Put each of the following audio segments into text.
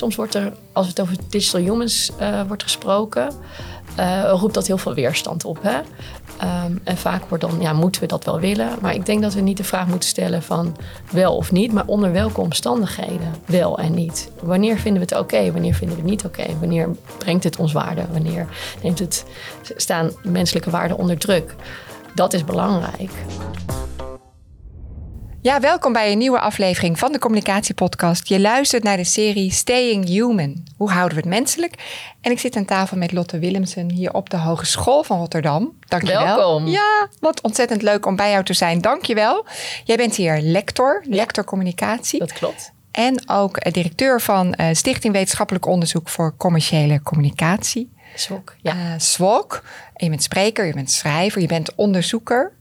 Soms wordt er, als het over digital humans uh, wordt gesproken, uh, roept dat heel veel weerstand op. Hè? Um, en vaak wordt dan, ja, moeten we dat wel willen? Maar ik denk dat we niet de vraag moeten stellen van wel of niet, maar onder welke omstandigheden wel en niet. Wanneer vinden we het oké? Wanneer vinden we het niet oké? Wanneer brengt het ons waarde? Wanneer neemt het, staan menselijke waarden onder druk? Dat is belangrijk. Ja, welkom bij een nieuwe aflevering van de Communicatiepodcast. Je luistert naar de serie Staying Human. Hoe houden we het menselijk? En ik zit aan tafel met Lotte Willemsen hier op de Hogeschool van Rotterdam. Dankjewel. Welkom. Ja, wat ontzettend leuk om bij jou te zijn. Dankjewel. Jij bent hier lector, lector communicatie. Dat klopt. En ook directeur van uh, Stichting Wetenschappelijk Onderzoek voor Commerciële Communicatie. SWOC, ja. Uh, SWOC. je bent spreker, je bent schrijver, je bent onderzoeker.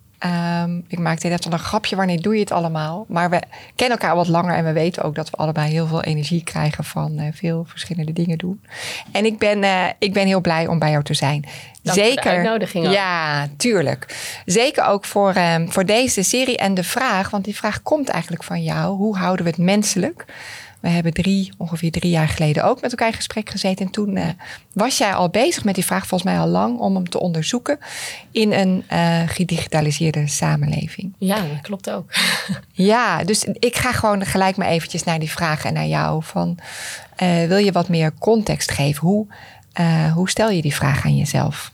Um, ik maakte net al een grapje, wanneer doe je het allemaal? Maar we kennen elkaar wat langer en we weten ook dat we allebei heel veel energie krijgen van uh, veel verschillende dingen doen. En ik ben, uh, ik ben heel blij om bij jou te zijn. Dank Zeker. Voor Ja, tuurlijk. Zeker ook voor, um, voor deze serie en de vraag, want die vraag komt eigenlijk van jou. Hoe houden we het menselijk? We hebben drie, ongeveer drie jaar geleden ook met elkaar in gesprek gezeten. En toen uh, was jij al bezig met die vraag, volgens mij al lang, om hem te onderzoeken in een uh, gedigitaliseerde samenleving. Ja, dat klopt ook. ja, dus ik ga gewoon gelijk maar eventjes naar die vraag en naar jou. Van, uh, wil je wat meer context geven? Hoe, hoe stel je die vraag aan jezelf?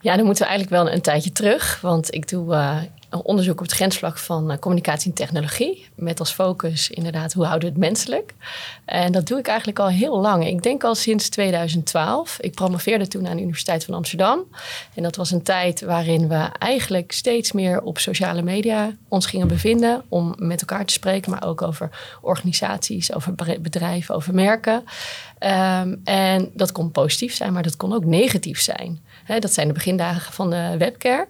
Ja, dan moeten we eigenlijk wel een tijdje terug. Want ik doe onderzoek op het grensvlak van uh, communicatie en technologie. Met als focus inderdaad hoe houden we het menselijk. En dat doe ik eigenlijk al heel lang. Ik denk al sinds 2012. Ik promoveerde toen aan de Universiteit van Amsterdam. En dat was een tijd waarin we eigenlijk steeds meer op sociale media ons gingen bevinden. Om met elkaar te spreken, maar ook over organisaties, over bedrijven, over merken. Um, en dat kon positief zijn, maar dat kon ook negatief zijn. Dat zijn de begindagen van de webcare.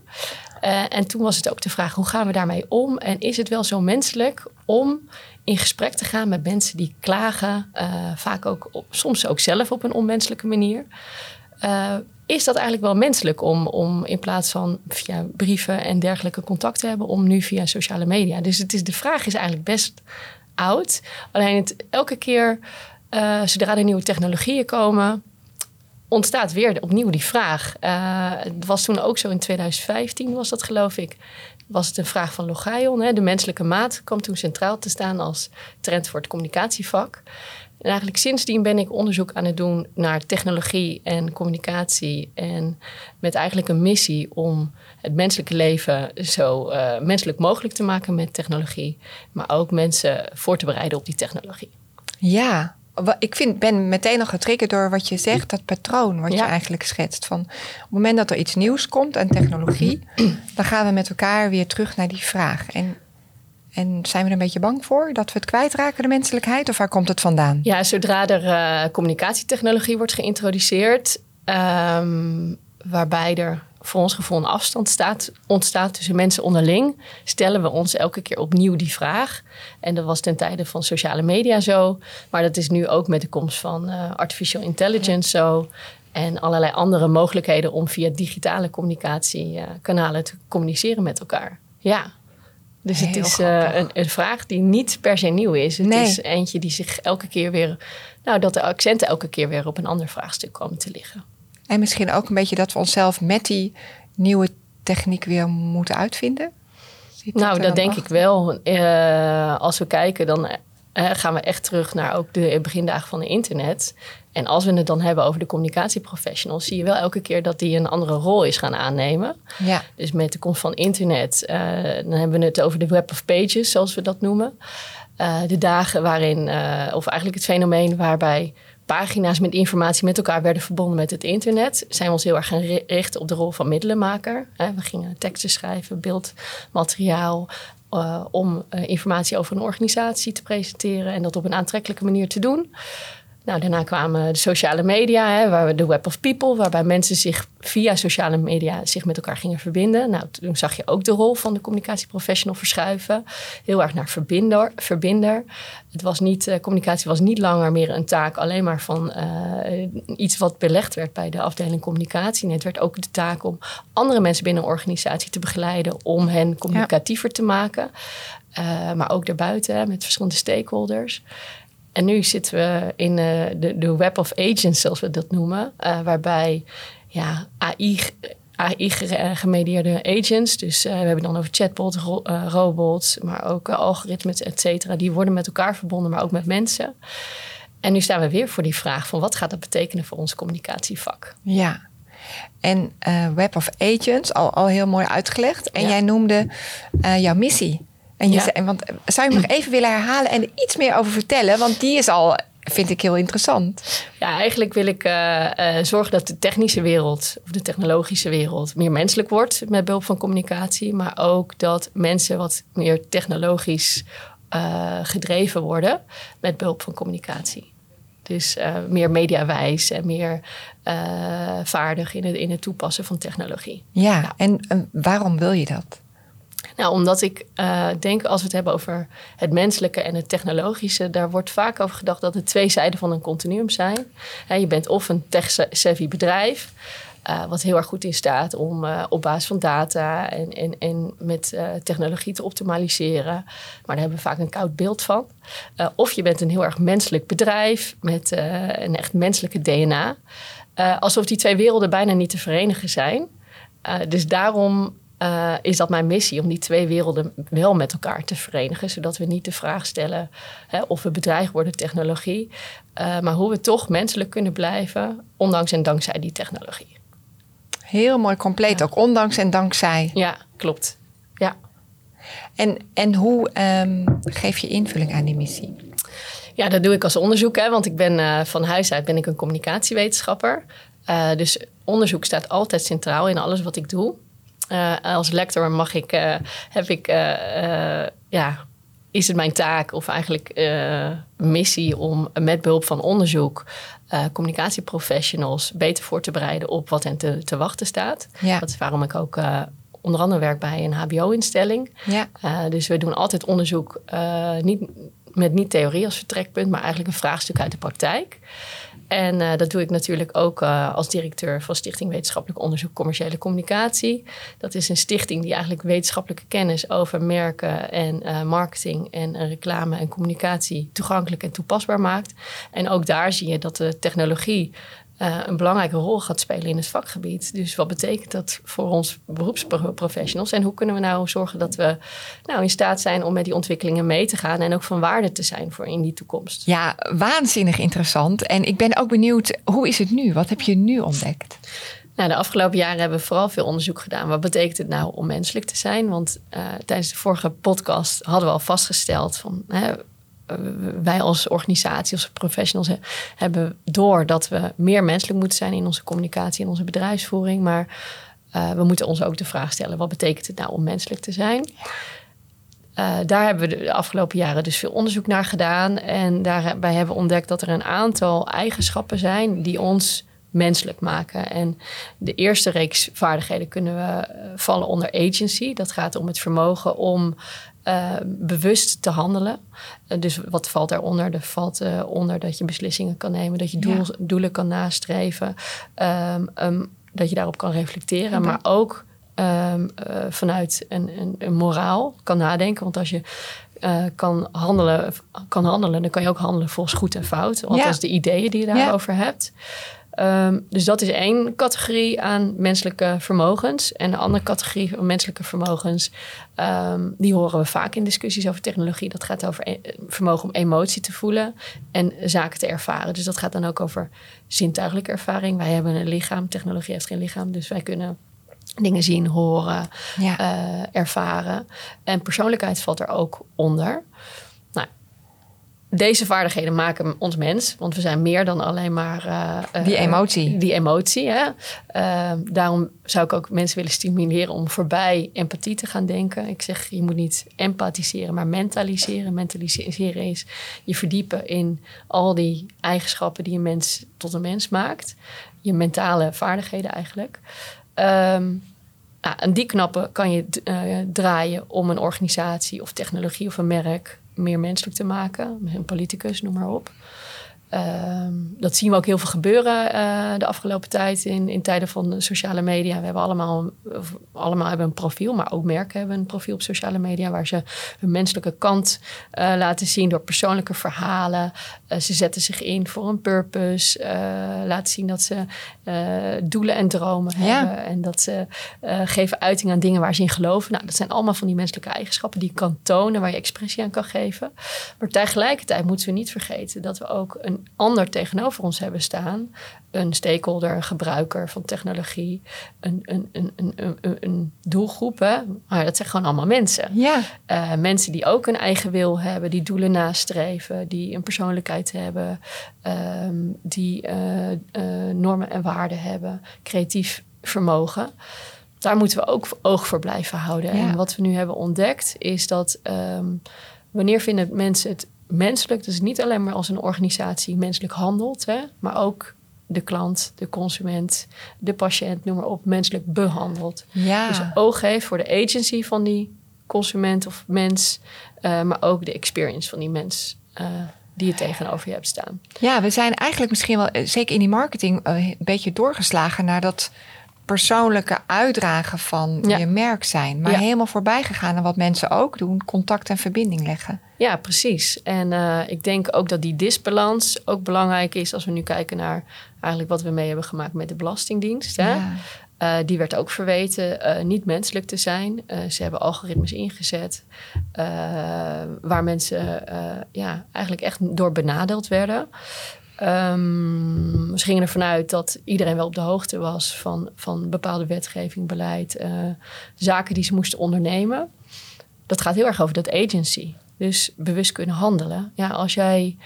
Uh, en toen was het ook de vraag, hoe gaan we daarmee om? En is het wel zo menselijk om in gesprek te gaan met mensen die klagen, uh, vaak ook op, soms ook zelf op een onmenselijke manier? Uh, is dat eigenlijk wel menselijk om, om in plaats van via brieven en dergelijke contact te hebben, om nu via sociale media? Dus het is, de vraag is eigenlijk best oud. Alleen het, elke keer, zodra er nieuwe technologieën komen, ontstaat weer opnieuw die vraag. Uh, het was toen ook zo in 2015, was dat geloof ik. Was het een vraag van Logaion. De menselijke maat kwam toen centraal te staan als trend voor het communicatievak. En eigenlijk sindsdien ben ik onderzoek aan het doen naar technologie en communicatie. En met eigenlijk een missie om het menselijke leven zo uh, menselijk mogelijk te maken met technologie. Maar ook mensen voor te bereiden op die technologie. Ja, ik vind, ben meteen al getriggerd door wat je zegt, dat patroon wat je eigenlijk schetst. Van op het moment dat er iets nieuws komt aan technologie, dan gaan we met elkaar weer terug naar die vraag. En, en zijn we er een beetje bang voor dat we het kwijtraken, de menselijkheid? Of waar komt het vandaan? Ja, zodra er uh, communicatietechnologie wordt geïntroduceerd, um, waarbij er voor ons gevoel een afstand staat, ontstaat tussen mensen onderling, stellen we ons elke keer opnieuw die vraag. En dat was ten tijde van sociale media zo, maar dat is nu ook met de komst van uh, artificial intelligence zo. En allerlei andere mogelijkheden om via digitale communicatiekanalen te communiceren met elkaar. Ja. Dus het is uh, een, een, vraag die niet per se nieuw is. Het is eentje die zich elke keer weer, nou, dat de accenten elke keer weer op een ander vraagstuk komen te liggen. En misschien ook een beetje dat we onszelf met die nieuwe techniek weer moeten uitvinden? nou, dat denk ik wel. Uh, als we kijken, dan uh, gaan we echt terug naar ook de begindagen van het internet. En als we het dan hebben over de communicatieprofessionals, zie je wel elke keer dat die een andere rol is gaan aannemen. Ja. Dus met de komst van internet, uh, dan hebben we het over de web of pages, zoals we dat noemen. de dagen waarin, of eigenlijk het fenomeen waarbij pagina's met informatie met elkaar werden verbonden met het internet, zijn we ons heel erg gaan richten op de rol van middelenmaker. We gingen teksten schrijven, beeldmateriaal, uh, om uh, informatie over een organisatie te presenteren en dat op een aantrekkelijke manier te doen. Nou, daarna kwamen de sociale media, hè, waar we de Web of People, waarbij mensen zich via sociale media zich met elkaar gingen verbinden. Nou, toen zag je ook de rol van de communicatieprofessional verschuiven. Heel erg naar verbinder. verbinder. Het was niet, uh, communicatie was niet langer meer een taak alleen maar van uh, iets wat belegd werd bij de afdeling communicatie. Nee, het werd ook de taak om andere mensen binnen een organisatie te begeleiden om hen communicatiever te maken. Uh, maar ook daarbuiten met verschillende stakeholders. En nu zitten we in de, de web of agents, zoals we dat noemen, waarbij ja, AI AI-gemedieerde agents. Dus uh, we hebben dan over ro uh, robots, maar ook algoritmes, et cetera. Die worden met elkaar verbonden, maar ook met mensen. En nu staan we weer voor die vraag van wat gaat dat betekenen voor ons communicatievak? Ja, en Web of Agents, al, al heel mooi uitgelegd. En jij noemde jouw missie. En je zei, want zou je me nog even willen herhalen en er iets meer over vertellen? Want die is al vind ik heel interessant. Ja, eigenlijk wil ik uh, zorgen dat de technische wereld of de technologische wereld meer menselijk wordt met behulp van communicatie, maar ook dat mensen wat meer technologisch uh, gedreven worden met behulp van communicatie. Dus meer mediawijs en meer vaardig in het, in het toepassen van technologie. Ja, en waarom wil je dat? Nou, omdat ik uh, denk, als we het hebben over het menselijke en het technologische, daar wordt vaak over gedacht dat het twee zijden van een continuum zijn. je bent of een tech-savvy bedrijf, uh, wat heel erg goed in staat om uh, op basis van data en, en, en met technologie te optimaliseren. Maar daar hebben we vaak een koud beeld van. of je bent een heel erg menselijk bedrijf met een echt menselijke DNA. alsof die twee werelden bijna niet te verenigen zijn. dus daarom uh, is dat mijn missie om die twee werelden wel met elkaar te verenigen. Zodat we niet de vraag stellen hè, of we bedreigd worden technologie. Uh, maar hoe we toch menselijk kunnen blijven, ondanks en dankzij die technologie. Heel mooi compleet, ook ondanks en dankzij. Ja, klopt. Ja. En, en hoe um, geef je invulling aan die missie? Ja, dat doe ik als onderzoek, hè, want ik ben uh, van huis uit ben ik een communicatiewetenschapper. dus onderzoek staat altijd centraal in alles wat ik doe. Uh, als lector mag ik, uh, heb ik, uh, ja, is het mijn taak of eigenlijk missie om met behulp van onderzoek communicatieprofessionals beter voor te bereiden op wat hen te, te wachten staat. Ja. Dat is waarom ik ook onder andere werk bij een HBO-instelling. Ja. dus we doen altijd onderzoek niet, met niet theorie als vertrekpunt, maar eigenlijk een vraagstuk uit de praktijk. En uh, dat doe ik natuurlijk ook uh, als directeur van Stichting Wetenschappelijk Onderzoek Commerciële Communicatie. Dat is een stichting die eigenlijk wetenschappelijke kennis over merken en uh, marketing en reclame en communicatie toegankelijk en toepasbaar maakt. En ook daar zie je dat de technologie uh, een belangrijke rol gaat spelen in het vakgebied. Dus wat betekent dat voor ons beroepsprofessionals? En hoe kunnen we nou zorgen dat we nou in staat zijn om met die ontwikkelingen mee te gaan en ook van waarde te zijn voor in die toekomst? Ja, waanzinnig interessant. En ik ben ook benieuwd, hoe is het nu? Wat heb je nu ontdekt? Nou, de afgelopen jaren hebben we vooral veel onderzoek gedaan. Wat betekent het nou om menselijk te zijn? Want uh, tijdens de vorige podcast hadden we al vastgesteld van hè, wij als organisatie, als professionals hebben door dat we meer menselijk moeten zijn in onze communicatie en onze bedrijfsvoering. Maar uh, we moeten ons ook de vraag stellen: wat betekent het nou om menselijk te zijn? Uh, daar hebben we de afgelopen jaren dus veel onderzoek naar gedaan. En daarbij hebben we ontdekt dat er een aantal eigenschappen zijn die ons menselijk maken. En de eerste reeks vaardigheden kunnen we eh, vallen onder agency. Dat gaat om het vermogen om uh, bewust te handelen. Uh, dus wat valt daaronder? Er valt uh, onder dat je beslissingen kan nemen, dat je doel, ja. doelen kan nastreven, um, um, dat je daarop kan reflecteren, maar ook um, vanuit een, een, een, moraal kan nadenken. Want als je kan, handelen, kan handelen, dan kan je ook handelen volgens goed en fout. Althans, ja. de ideeën die je daarover ja. hebt. Um, dus dat is één categorie aan menselijke vermogens. En de andere categorie van menselijke vermogens, um, die horen we vaak in discussies over technologie. Dat gaat over e vermogen om emotie te voelen en zaken te ervaren. Dus dat gaat dan ook over zintuigelijke ervaring. Wij hebben een lichaam, technologie heeft geen lichaam, dus wij kunnen dingen zien, horen, ja. uh, ervaren. En persoonlijkheid valt er ook onder deze vaardigheden maken ons mens. Want we zijn meer dan alleen maar... Uh, die emotie. Die emotie, hè. Uh, daarom zou ik ook mensen willen stimuleren om voorbij empathie te gaan denken. Ik zeg, je moet niet empathiseren, maar mentaliseren. Mentaliseren is je verdiepen in al die eigenschappen die een mens tot een mens maakt. Je mentale vaardigheden eigenlijk. Um, nou, en die knappen kan je uh, draaien om een organisatie of technologie of een merk meer menselijk te maken. Een politicus, noem maar op. Um, dat zien we ook heel veel gebeuren uh, de afgelopen tijd in, in tijden van de sociale media. We hebben allemaal, allemaal hebben een profiel, maar ook merken hebben een profiel op sociale media waar ze hun menselijke kant uh, laten zien door persoonlijke verhalen. Uh, ze zetten zich in voor een purpose, laten zien dat ze doelen en dromen hebben en dat ze geven uiting aan dingen waar ze in geloven. Nou, dat zijn allemaal van die menselijke eigenschappen die je kan tonen, waar je expressie aan kan geven. Maar tegelijkertijd moeten we niet vergeten dat we ook een ander tegenover ons hebben staan. Een stakeholder, een gebruiker van technologie, een, een, een, een, een, een doelgroep. Hè? Maar dat zijn gewoon allemaal mensen. Ja. Uh, mensen die ook een eigen wil hebben, die doelen nastreven, die een persoonlijkheid hebben, um, die uh, uh, normen en waarden hebben, creatief vermogen daar moeten we ook oog voor blijven houden. Ja. En wat we nu hebben ontdekt is dat um, wanneer vinden mensen het menselijk, dus niet alleen maar als een organisatie menselijk handelt, hè, maar ook de klant, de consument, de patiënt, noem maar op, menselijk behandelt. Ja. Dus oog heeft voor de agency van die consument of mens, uh, maar ook de experience van die mens. Uh, die je tegenover je hebt staan. Ja, we zijn eigenlijk misschien wel, zeker in die marketing, uh, een beetje doorgeslagen naar dat persoonlijke uitdragen van ja. je merk zijn. Maar ja. helemaal voorbij gegaan aan wat mensen ook doen, contact en verbinding leggen. Ja, precies. En uh, ik denk ook dat die disbalans ook belangrijk is als we nu kijken naar eigenlijk wat we mee hebben gemaakt met de Belastingdienst. Hè? Ja. Uh, die werd ook verweten uh, niet menselijk te zijn. ze hebben algoritmes ingezet waar mensen ja, eigenlijk echt door benadeeld werden. Um, we gingen ervan uit dat iedereen wel op de hoogte was van, van bepaalde wetgeving, beleid, uh, zaken die ze moesten ondernemen. Dat gaat heel erg over dat agency. Dus bewust kunnen handelen. Ja, als jij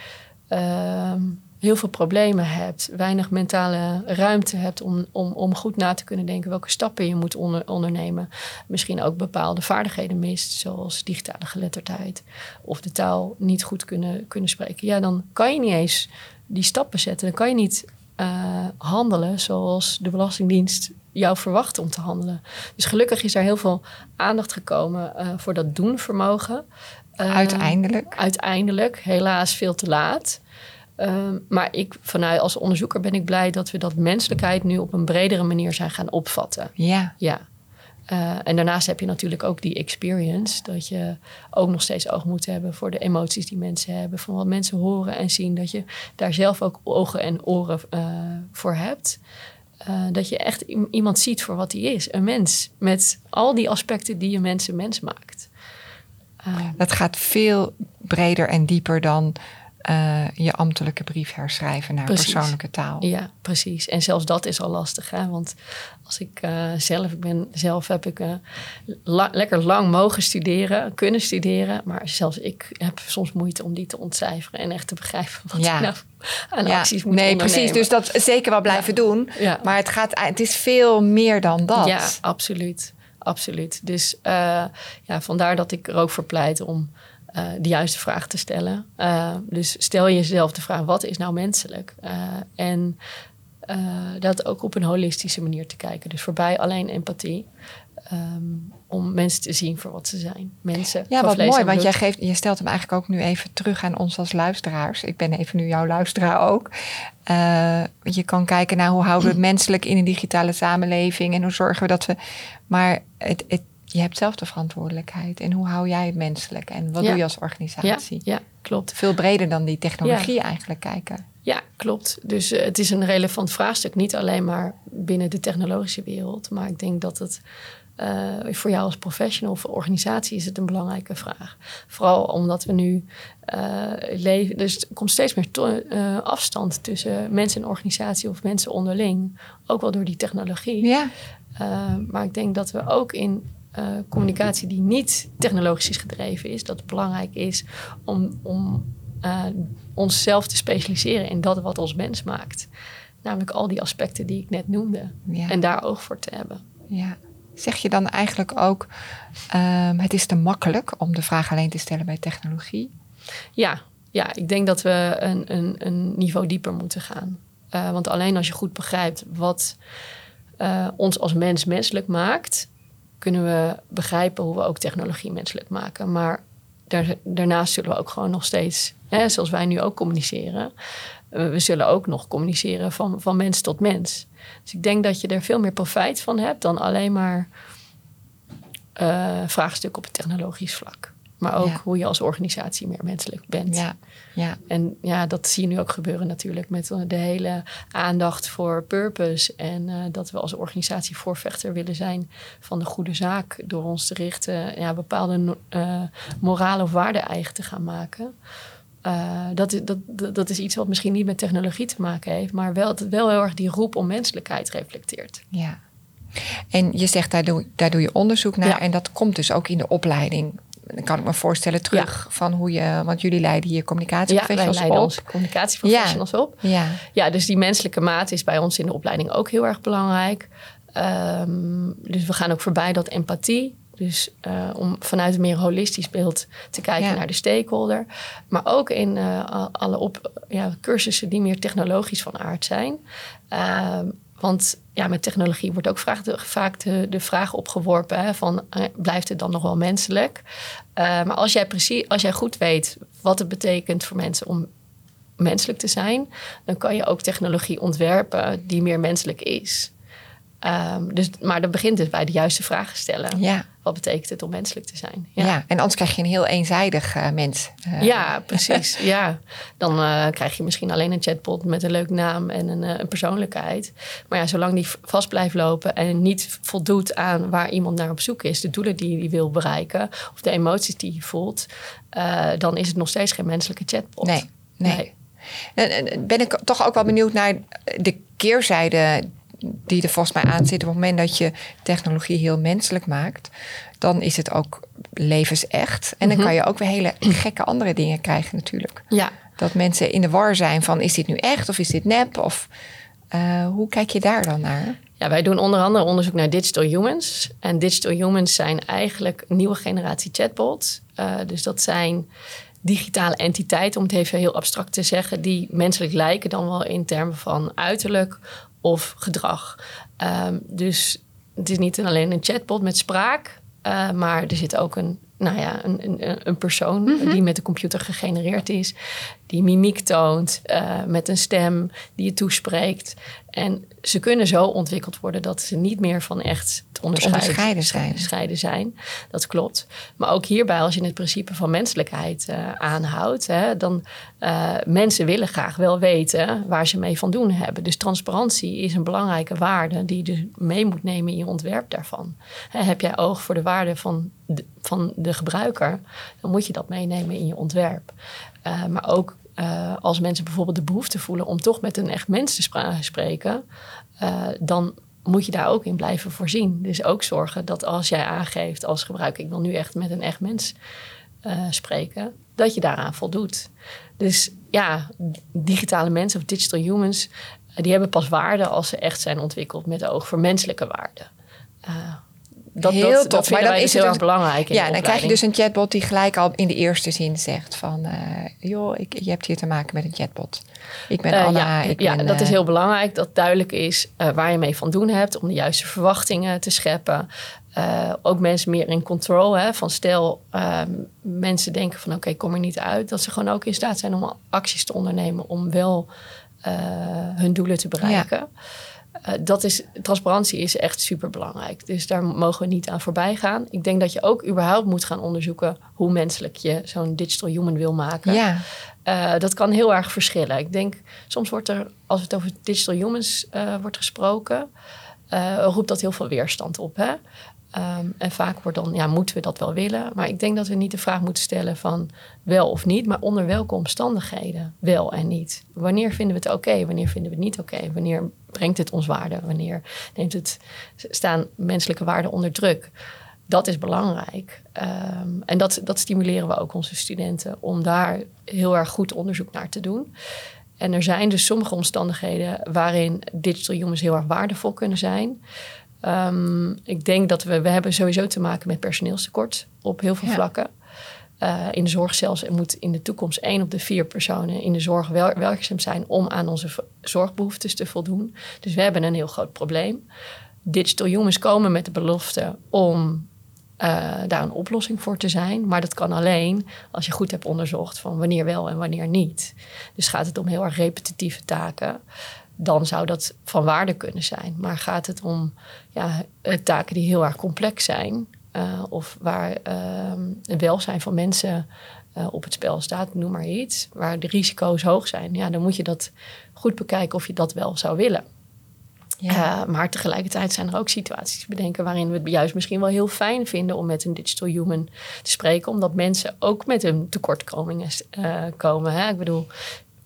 uh, heel veel problemen hebt, weinig mentale ruimte hebt om, om, om goed na te kunnen denken welke stappen je moet onder, ondernemen, misschien ook bepaalde vaardigheden mist, zoals digitale geletterdheid of de taal niet goed kunnen, kunnen spreken, ja, dan kan je niet eens die stappen zetten. Dan kan je niet uh, handelen zoals de Belastingdienst jou verwacht om te handelen. Dus gelukkig is er heel veel aandacht gekomen uh, voor dat doenvermogen. Uh, uiteindelijk. Uiteindelijk, helaas veel te laat. maar ik, vanuit als onderzoeker ben ik blij dat we dat menselijkheid nu op een bredere manier zijn gaan opvatten. Ja. Ja. Uh, en daarnaast heb je natuurlijk ook die experience. Dat je ook nog steeds oog moet hebben voor de emoties die mensen hebben. Van wat mensen horen en zien. Dat je daar zelf ook ogen en oren uh, voor hebt. Uh, dat je echt iemand ziet voor wat hij is. Een mens. Met al die aspecten die je mensen mens maakt. dat gaat veel breder en dieper dan uh, je ambtelijke brief herschrijven naar precies. persoonlijke taal. Ja, precies. En zelfs dat is al lastig. Hè? Want als ik uh, zelf, ik ben zelf heb ik uh, la lekker lang mogen studeren, kunnen studeren. Maar zelfs ik heb soms moeite om die te ontcijferen en echt te begrijpen wat ja. ik nou aan ja. acties moet Nee, ondernemen. precies. Dus dat zeker wel blijven Ja. doen. Ja. Maar het, gaat, het is veel meer dan dat. Ja, absoluut. Absoluut. Dus ja, vandaar dat ik er ook voor pleit om uh, de juiste vraag te stellen. Uh, dus stel jezelf de vraag: wat is nou menselijk? Uh, en dat ook op een holistische manier te kijken. Dus voorbij alleen empathie. Um, om mensen te zien voor wat ze zijn. Mensen. Ja, wat mooi, want jij, geeft, je stelt hem eigenlijk ook nu even terug aan ons als luisteraars. Ik ben even nu jouw luisteraar ook. Uh, je kan kijken naar hoe houden we het menselijk in een digitale samenleving en hoe zorgen we dat we. Maar het, het, je hebt zelf de verantwoordelijkheid. En hoe hou jij het menselijk? En wat Ja. doe je als organisatie? Ja, ja, klopt. Veel breder dan die technologie eigenlijk kijken. Ja, klopt. Dus uh, het is een relevant vraagstuk. Niet alleen maar binnen de technologische wereld. Maar ik denk dat het uh, voor jou als professional of organisatie is het een belangrijke vraag. Vooral omdat we nu uh, leven. Dus er komt steeds meer to- uh, afstand tussen mensen en organisatie of mensen onderling. Ook wel door die technologie. Ja, maar ik denk dat we ook in uh, communicatie die niet technologisch is gedreven is, dat het belangrijk is om, om uh, onszelf te specialiseren in dat wat ons mens maakt. Namelijk al die aspecten die ik net noemde. Ja. En daar oog voor te hebben. ja. Zeg je dan eigenlijk ook, um, het is te makkelijk om de vraag alleen te stellen bij technologie? Ja, ja ik denk dat we een, een, een niveau dieper moeten gaan. Uh, want alleen als je goed begrijpt wat uh, ons als mens menselijk maakt, kunnen we begrijpen hoe we ook technologie menselijk maken. Maar daar, daarnaast zullen we ook gewoon nog steeds, hè, zoals wij nu ook communiceren, we zullen ook nog communiceren van, van mens tot mens. Dus ik denk dat je er veel meer profijt van hebt dan alleen maar uh, vraagstukken op het technologisch vlak. Maar ook hoe je als organisatie meer menselijk bent. Ja, ja. En ja, dat zie je nu ook gebeuren natuurlijk met de hele aandacht voor purpose. En uh, dat we als organisatie voorvechter willen zijn van de goede zaak. Door ons te richten, ja, bepaalde uh, morale of waarden eigen te gaan maken. Uh, dat, dat, dat is iets wat misschien niet met technologie te maken heeft, maar wel, wel heel erg die roep om menselijkheid reflecteert. Ja. En je zegt, daar doe, daar doe je onderzoek naar. En dat komt dus ook in de opleiding dan kan ik me voorstellen terug van hoe je, want jullie leiden hier communicatieprofessionals ja, wij leiden op. communicatieprofessionals op. Ja. ja, dus die menselijke maat is bij ons in de opleiding ook heel erg belangrijk. Um, dus we gaan ook voorbij dat empathie. Dus uh, om vanuit een meer holistisch beeld te kijken naar de stakeholder. Maar ook in uh, alle op, ja, cursussen die meer technologisch van aard zijn. Uh, want ja, met technologie wordt ook vaak de, vraag opgeworpen: hè, van eh, blijft het dan nog wel menselijk? Uh, maar als jij, precies, als jij goed weet wat het betekent voor mensen om menselijk te zijn, dan kan je ook technologie ontwerpen die meer menselijk is. Um, dus, maar dan begint het bij de juiste vragen stellen. Ja. Wat betekent het om menselijk te zijn? Ja, en anders krijg je een heel eenzijdig uh, mens. Uh. Ja, precies. ja. Dan uh, krijg je misschien alleen een chatbot met een leuk naam en een, een, persoonlijkheid. Maar ja, zolang die vast blijft lopen en niet voldoet aan waar iemand naar op zoek is, de doelen die hij wil bereiken of de emoties die hij voelt, dan is het nog steeds geen menselijke chatbot. Nee, nee. nee. Ben ik toch ook wel benieuwd naar de keerzijde die er volgens mij aan zit. Op het moment dat je technologie heel menselijk maakt, dan is het ook levensecht. En dan mhm. kan je ook weer hele gekke andere dingen krijgen natuurlijk. Ja. Dat mensen in de war zijn van is dit nu echt of is dit nep? Of uh, hoe kijk je daar dan naar? Ja, wij doen onder andere onderzoek naar digital humans. En digital humans zijn eigenlijk een nieuwe generatie chatbots. Uh, dus dat zijn digitale entiteiten, om het even heel abstract te zeggen, die menselijk lijken dan wel in termen van uiterlijk of gedrag. Um, dus het is niet alleen een chatbot met spraak, uh, maar er zit ook een, nou ja, een, een, een persoon mhm. die met de computer gegenereerd is, die mimiek toont, uh, met een stem die je toespreekt. En ze kunnen zo ontwikkeld worden dat ze niet meer van echt te onderscheiden, onderscheiden, zijn. Dat klopt. Maar ook hierbij, als je het principe van menselijkheid uh, aanhoudt, hè, dan uh, mensen willen graag wel weten waar ze mee van doen hebben. Dus transparantie is een belangrijke waarde die je dus mee moet nemen in je ontwerp daarvan. Hè, heb jij oog voor de waarde van van de gebruiker, dan moet je dat meenemen in je ontwerp. Uh, maar ook uh, als mensen bijvoorbeeld de behoefte voelen om toch met een echt mens te spreken, uh, dan moet je daar ook in blijven voorzien. Dus ook zorgen dat als jij aangeeft als gebruiker, ik wil nu echt met een echt mens spreken, dat je daaraan voldoet. Dus ja, digitale mensen of digital humans, die hebben pas waarde als ze echt zijn ontwikkeld met oog voor menselijke waarden dat, heel dat, tof. maar dan is dus het heel erg belangrijk. ja, dan krijg je dus een chatbot die gelijk al in de eerste zin zegt van, uh, joh, ik, je hebt hier te maken met een chatbot. Ik ben uh, Anna. Ja, ik ja ben, dat is heel belangrijk. Dat duidelijk is waar je mee van doen hebt om de juiste verwachtingen te scheppen. ook mensen meer in control. Hè, van stel, ehm, mensen denken van oké, okay, kom er niet uit. Dat ze gewoon ook in staat zijn om acties te ondernemen om wel hun doelen te bereiken. Ja. Uh, dat is, transparantie is echt super belangrijk. Dus daar mogen we niet aan voorbij gaan. Ik denk dat je ook überhaupt moet gaan onderzoeken hoe menselijk je zo'n digital human wil maken. Ja. Uh, dat kan heel erg verschillen. Ik denk, soms wordt er, als het over digital humans uh, wordt gesproken, roept dat heel veel weerstand op. Hè? Um, en vaak wordt dan, ja, moeten we dat wel willen? Maar ik denk dat we niet de vraag moeten stellen van wel of niet, maar onder welke omstandigheden wel en niet. Wanneer vinden we het oké? Wanneer vinden we het niet oké? Wanneer brengt het ons waarde? Wanneer neemt het, staan menselijke waarden onder druk? Dat is belangrijk. Um, en dat, dat stimuleren we ook onze studenten om daar heel erg goed onderzoek naar te doen. En er zijn dus sommige omstandigheden waarin digital humans heel erg waardevol kunnen zijn. Um, ik denk dat we, we hebben sowieso te maken met personeelstekort op heel veel ja. vlakken. Uh, in de zorg zelfs er moet in de toekomst één op de vier personen in de zorg wel, werkzaam zijn om aan onze zorgbehoeftes te voldoen. Dus we hebben een heel groot probleem. Digital Humans komen met de belofte om uh, daar een oplossing voor te zijn. Maar dat kan alleen als je goed hebt onderzocht van wanneer wel en wanneer niet. Dus gaat het om heel erg repetitieve taken, dan zou dat van waarde kunnen zijn. Maar gaat het om ja, taken die heel erg complex zijn, uh, of waar uh, het welzijn van mensen uh, op het spel staat, noem maar iets, waar de risico's hoog zijn, ja, dan moet je dat goed bekijken of je dat wel zou willen. Ja. Maar tegelijkertijd zijn er ook situaties bedenken waarin we het juist misschien wel heel fijn vinden om met een digital human te spreken, omdat mensen ook met hun tekortkomingen komen. Hè? Ik bedoel,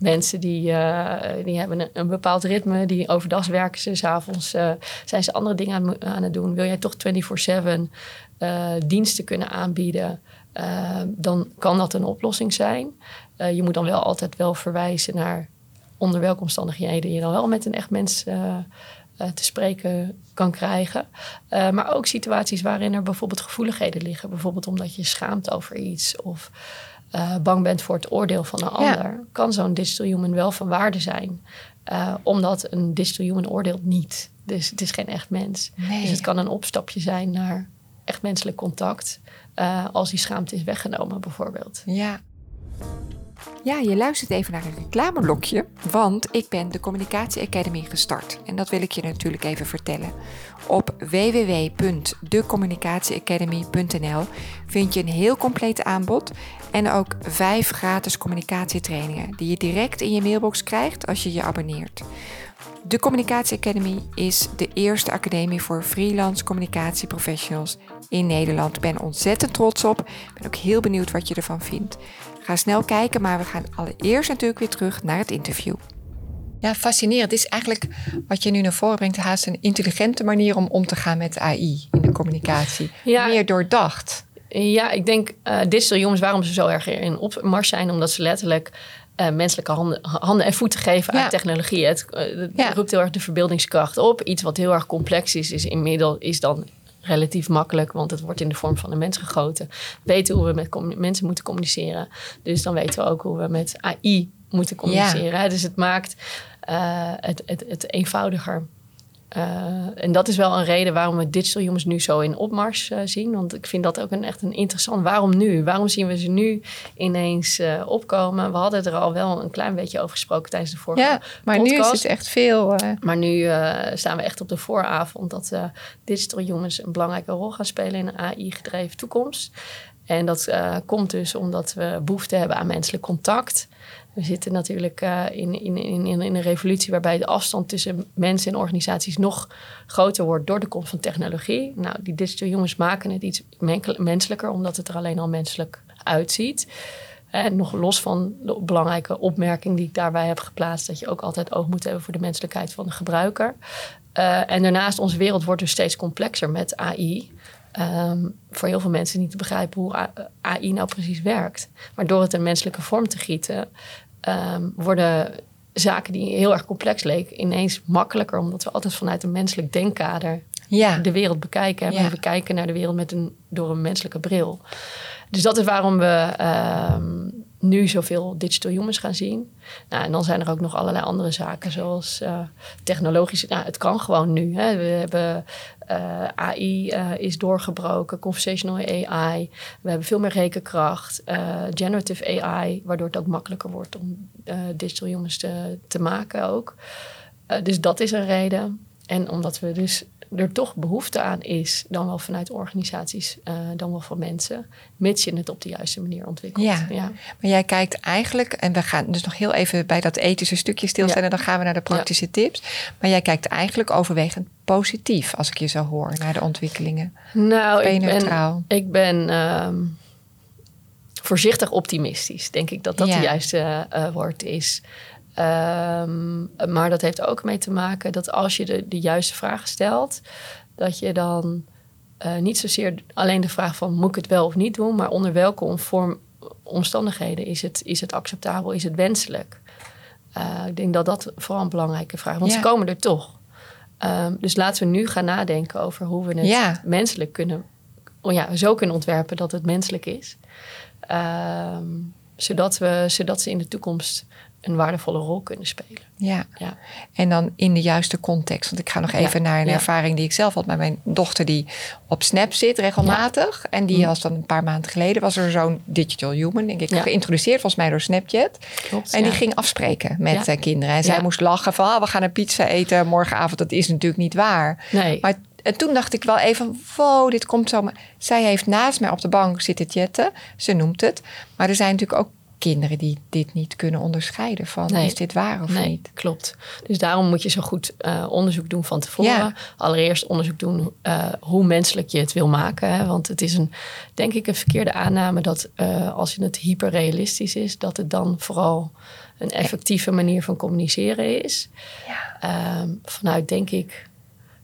mensen die, uh, die hebben een, bepaald ritme, die overdag werken ze, s'avonds zijn ze andere dingen aan, aan, het doen. Wil jij toch 24/7 diensten kunnen aanbieden? dan kan dat een oplossing zijn. je moet dan wel altijd wel verwijzen naar onder welke omstandigheden je dan wel met een echt mens uh, te spreken kan krijgen. Uh, maar ook situaties waarin er bijvoorbeeld gevoeligheden liggen. Bijvoorbeeld omdat je schaamt over iets of uh, bang bent voor het oordeel van een ja. ander. Kan zo'n digital human wel van waarde zijn. omdat een digital human oordeelt niet. Dus het is geen echt mens. Nee. Dus het kan een opstapje zijn naar echt menselijk contact. als die schaamte is weggenomen bijvoorbeeld. Ja. Ja, je luistert even naar een reclameblokje, want ik ben de Communicatie Academy gestart. En dat wil ik je natuurlijk even vertellen. Op www.decommunicatieacademy.nl vind je een heel compleet aanbod en ook vijf gratis communicatietrainingen die je direct in je mailbox krijgt als je je abonneert. De Communicatie Academy is de eerste academie voor freelance communicatieprofessionals in Nederland. Ik ben ontzettend trots op. Ik ben ook heel benieuwd wat je ervan vindt. Ga snel kijken, maar we gaan allereerst natuurlijk weer terug naar het interview. Ja, fascinerend. Het is eigenlijk wat je nu naar voren brengt, haast een intelligente manier om om te gaan met AI in de communicatie. Ja. Meer doordacht. Ja, ik denk uh, digital jongens, waarom ze zo erg in opmars zijn, omdat ze letterlijk uh, menselijke handen, handen en voeten geven aan technologie. Het, uh, het ja. roept heel erg de verbeeldingskracht op. Iets wat heel erg complex is, is inmiddels is dan relatief makkelijk, want het wordt in de vorm van een mens gegoten. We weten hoe we met mensen moeten communiceren. Dus dan weten we ook hoe we met AI moeten communiceren. Ja. Dus het maakt uh, het, het, het eenvoudiger. Uh, en dat is wel een reden waarom we digital humans nu zo in opmars uh, zien. Want ik vind dat ook een, echt een interessant. Waarom nu? Waarom zien we ze nu ineens uh, opkomen? We hadden er al wel een klein beetje over gesproken tijdens de vorige Ja, maar podcast. nu is het echt veel. Maar nu staan we echt op de vooravond dat digital humans een belangrijke rol gaan spelen in een AI-gedreven toekomst. En dat komt dus omdat we behoefte hebben aan menselijk contact. We zitten natuurlijk uh, in, in, in, in een revolutie waarbij de afstand tussen mensen en organisaties nog groter wordt door de komst van technologie. Nou, die digital jongens maken het iets menselijker, omdat het er alleen al menselijk uitziet. En nog los van de belangrijke opmerking die ik daarbij heb geplaatst, dat je ook altijd oog moet hebben voor de menselijkheid van de gebruiker. Uh, en daarnaast, onze wereld wordt dus steeds complexer met AI. Um, voor heel veel mensen niet te begrijpen hoe AI nou precies werkt. Maar door het een menselijke vorm te gieten, um, worden zaken die heel erg complex leken ineens makkelijker, omdat we altijd vanuit een menselijk denkkader ja. de wereld bekijken. Ja. En we kijken naar de wereld met een, door een menselijke bril. Dus dat is waarom we um, nu zoveel digital humans gaan zien. Nou, en dan zijn er ook nog allerlei andere zaken, zoals uh, technologische. Nou, het kan gewoon nu. Hè. We hebben uh, AI uh, is doorgebroken, conversational AI. We hebben veel meer rekenkracht, generative AI, waardoor het ook makkelijker wordt om digital humans te, te maken ook. dus dat is een reden. En omdat we dus er toch behoefte aan is, dan wel vanuit organisaties, uh, dan wel van mensen, mits je het op de juiste manier ontwikkelt. Ja. ja. maar jij kijkt eigenlijk, en we gaan dus nog heel even bij dat ethische stukje stilstaan ja. en dan gaan we naar de praktische ja. tips. Maar jij kijkt eigenlijk overwegend positief, als ik je zo hoor, naar de ontwikkelingen. Nou, ben je ik neutraal? ben, ik ben um, voorzichtig optimistisch, denk ik dat dat de juiste uh, woord is. Um, maar dat heeft ook mee te maken dat als je de, de juiste vragen stelt, dat je dan uh, niet zozeer alleen de vraag van moet ik het wel of niet doen, maar onder welke vorm, omstandigheden is het, is het acceptabel, is het wenselijk? Uh, ik denk dat dat vooral een belangrijke vraag is, want ja. ze komen er toch. Um, dus laten we nu gaan nadenken over hoe we het ja. menselijk kunnen, oh ja, zo kunnen ontwerpen dat het menselijk is. Um, zodat, we, zodat ze in de toekomst een waardevolle rol kunnen spelen. Ja. Ja. En dan in de juiste context. Want ik ga nog even Ja, naar een ja. ervaring die ik zelf had met mijn dochter die op Snap zit regelmatig. En die Mm. was dan een paar maanden geleden was er zo'n digital human, denk ik, geïntroduceerd volgens mij door Snapchat. Klopt. En die ging afspreken met Ja. eh, kinderen. En zij moest lachen van ah, we gaan een pizza eten morgenavond. Dat is natuurlijk niet waar. Nee. Maar en toen dacht ik wel even, wow, dit komt zo. Zij heeft naast mij op de bank zitten chatten. Ze noemt het. Maar er zijn natuurlijk ook kinderen die dit niet kunnen onderscheiden van Nee. is dit waar of nee, niet. klopt. Dus daarom moet je zo goed eh, onderzoek doen van tevoren. Ja. Allereerst onderzoek doen eh, hoe menselijk je het wil maken. Hè? Want het is een, denk ik, een verkeerde aanname dat eh, als het hyperrealistisch is, dat het dan vooral een effectieve manier van communiceren is. Ja. Ehm, vanuit, denk ik,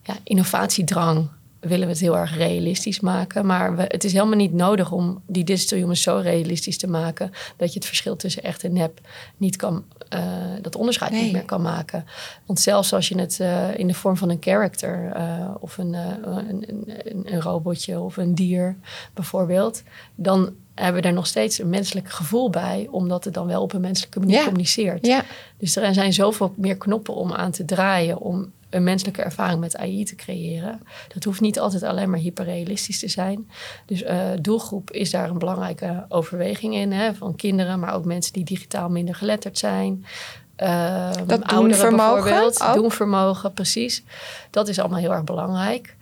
ja, innovatiedrang willen we het heel erg realistisch maken. Maar we, het is helemaal niet nodig om die digital humans zo realistisch te maken... dat je het verschil tussen echt en nep niet kan... eh, dat onderscheid Nee. niet meer kan maken. Want zelfs als je het eh, in de vorm van een character... eh, of een, een, een, een robotje of een dier bijvoorbeeld... dan hebben we er nog steeds een menselijk gevoel bij... omdat het dan wel op een menselijke manier Ja. communiceert. Ja, Dus er zijn zoveel meer knoppen om aan te draaien om een menselijke ervaring met AI te creëren. Dat hoeft niet altijd alleen maar hyperrealistisch te zijn. Dus eh, doelgroep is daar een belangrijke overweging in. Hè, van kinderen, maar ook mensen die digitaal minder geletterd zijn. Uh, Dat doenvermogen bijvoorbeeld. ook? Doenvermogen, precies. Dat is allemaal heel erg belangrijk.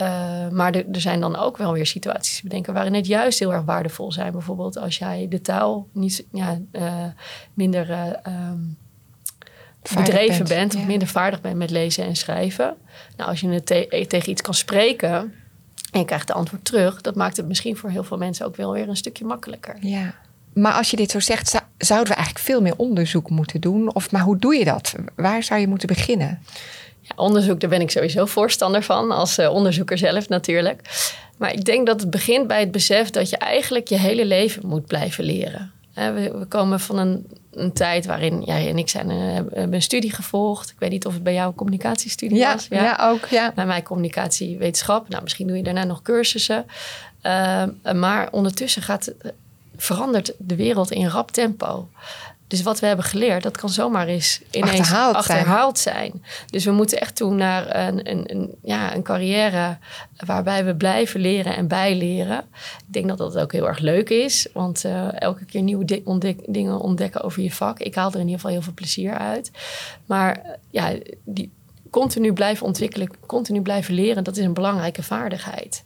Uh, maar er, er zijn dan ook wel weer situaties te bedenken waarin het juist heel erg waardevol zijn. Bijvoorbeeld als jij de taal niet ja, uh, minder uh, um, bedreven bent, bent ja. of minder vaardig bent met lezen en schrijven. Nou, als je het te tegen iets kan spreken en je krijgt de antwoord terug, dat maakt het misschien voor heel veel mensen ook wel weer een stukje makkelijker. Ja. Maar als je dit zo zegt, zou, zouden we eigenlijk veel meer onderzoek moeten doen? Of, maar hoe doe je dat? Waar zou je moeten beginnen? Ja, onderzoek, daar ben ik sowieso voorstander van, als uh, onderzoeker zelf natuurlijk. Maar ik denk dat het begint bij het besef dat je eigenlijk je hele leven moet blijven leren. We, we komen van een, een, tijd waarin jij en ik zijn, uh, hebben een studie gevolgd. Ik weet niet of het bij jou een communicatiestudie ja, was. Ja, ja, ook. Ja. Bij mij communicatiewetenschap. Nou, misschien doe je daarna nog cursussen. Uh, maar ondertussen gaat, verandert de wereld in rap tempo. Dus wat we hebben geleerd, dat kan zomaar eens ineens achterhaald, achterhaald zijn. zijn. Dus we moeten echt toe naar een, een, een, ja, een carrière waarbij we blijven leren en bijleren. Ik denk dat dat ook heel erg leuk is, want uh, elke keer nieuwe ontdek dingen ontdekken over je vak. Ik haal er in ieder geval heel veel plezier uit. Maar ja, die continu blijven ontwikkelen, continu blijven leren, dat is een belangrijke vaardigheid.